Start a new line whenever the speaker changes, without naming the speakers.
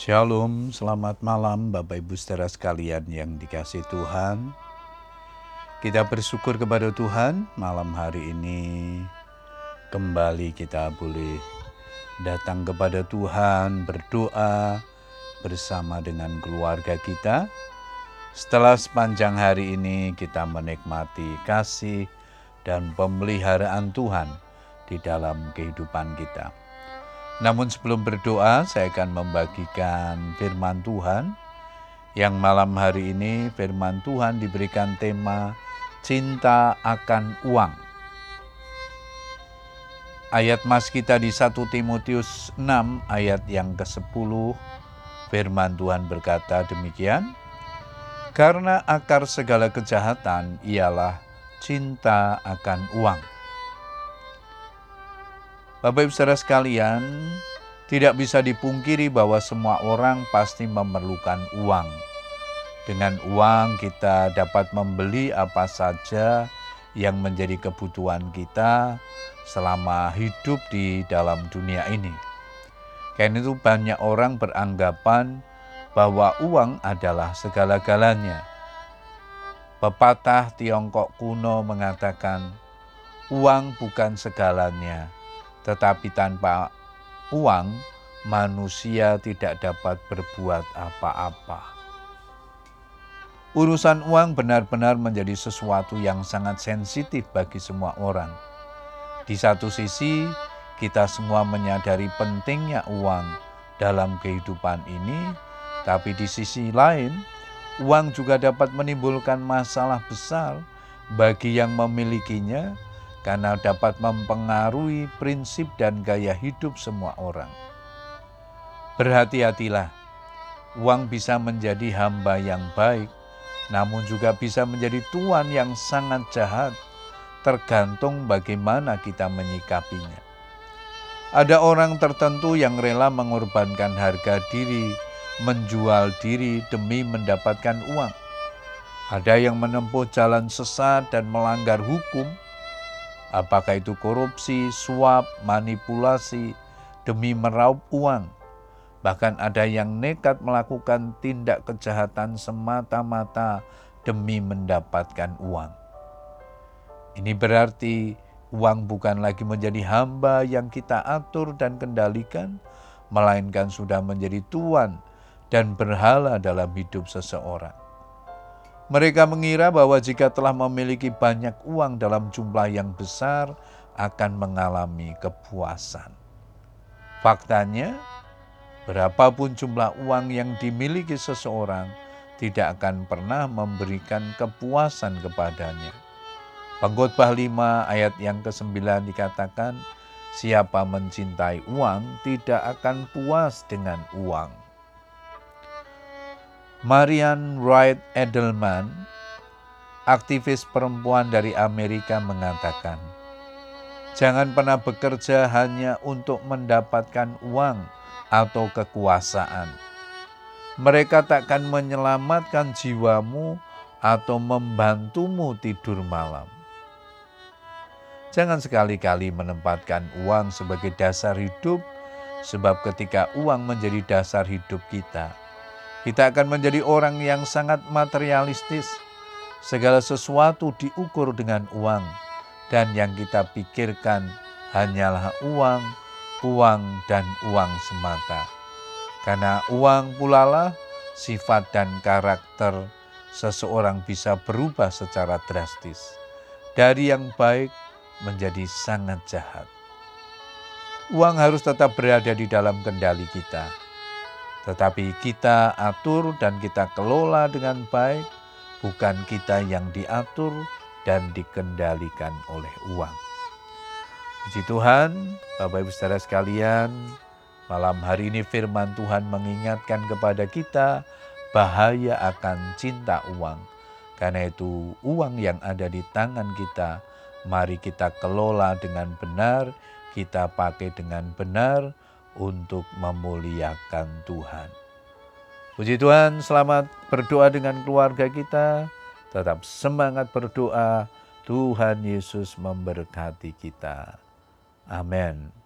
Shalom, selamat malam Bapak Ibu saudara sekalian yang dikasih Tuhan. Kita bersyukur kepada Tuhan malam hari ini kembali kita boleh datang kepada Tuhan berdoa bersama dengan keluarga kita. Setelah sepanjang hari ini kita menikmati kasih dan pemeliharaan Tuhan di dalam kehidupan kita. Namun sebelum berdoa, saya akan membagikan firman Tuhan yang malam hari ini firman Tuhan diberikan tema cinta akan uang. Ayat mas kita di 1 Timotius 6 ayat yang ke-10 firman Tuhan berkata demikian, Karena akar segala kejahatan ialah cinta akan uang. Bapak Ibu Saudara sekalian, tidak bisa dipungkiri bahwa semua orang pasti memerlukan uang. Dengan uang kita dapat membeli apa saja yang menjadi kebutuhan kita selama hidup di dalam dunia ini. Karena itu banyak orang beranggapan bahwa uang adalah segala-galanya. Pepatah Tiongkok kuno mengatakan, uang bukan segalanya, tetapi tanpa uang, manusia tidak dapat berbuat apa-apa. Urusan uang benar-benar menjadi sesuatu yang sangat sensitif bagi semua orang. Di satu sisi, kita semua menyadari pentingnya uang dalam kehidupan ini, tapi di sisi lain, uang juga dapat menimbulkan masalah besar bagi yang memilikinya karena dapat mempengaruhi prinsip dan gaya hidup semua orang. Berhati-hatilah, uang bisa menjadi hamba yang baik, namun juga bisa menjadi tuan yang sangat jahat, tergantung bagaimana kita menyikapinya. Ada orang tertentu yang rela mengorbankan harga diri, menjual diri demi mendapatkan uang. Ada yang menempuh jalan sesat dan melanggar hukum apakah itu korupsi, suap, manipulasi demi meraup uang. Bahkan ada yang nekat melakukan tindak kejahatan semata-mata demi mendapatkan uang. Ini berarti uang bukan lagi menjadi hamba yang kita atur dan kendalikan, melainkan sudah menjadi tuan dan berhala dalam hidup seseorang. Mereka mengira bahwa jika telah memiliki banyak uang dalam jumlah yang besar, akan mengalami kepuasan. Faktanya, berapapun jumlah uang yang dimiliki seseorang, tidak akan pernah memberikan kepuasan kepadanya. Pengkhotbah 5 ayat yang ke-9 dikatakan, siapa mencintai uang tidak akan puas dengan uang. Marian Wright Edelman, aktivis perempuan dari Amerika mengatakan, Jangan pernah bekerja hanya untuk mendapatkan uang atau kekuasaan. Mereka takkan menyelamatkan jiwamu atau membantumu tidur malam. Jangan sekali-kali menempatkan uang sebagai dasar hidup, sebab ketika uang menjadi dasar hidup kita, kita akan menjadi orang yang sangat materialistis. Segala sesuatu diukur dengan uang, dan yang kita pikirkan hanyalah uang, uang, dan uang semata. Karena uang pula lah sifat dan karakter seseorang bisa berubah secara drastis dari yang baik menjadi sangat jahat. Uang harus tetap berada di dalam kendali kita tetapi kita atur dan kita kelola dengan baik, bukan kita yang diatur dan dikendalikan oleh uang. Puji Tuhan, Bapak Ibu Saudara sekalian, malam hari ini firman Tuhan mengingatkan kepada kita bahaya akan cinta uang. Karena itu uang yang ada di tangan kita, mari kita kelola dengan benar, kita pakai dengan benar, untuk memuliakan Tuhan. Puji Tuhan, selamat berdoa dengan keluarga kita. Tetap semangat berdoa. Tuhan Yesus memberkati kita. Amin.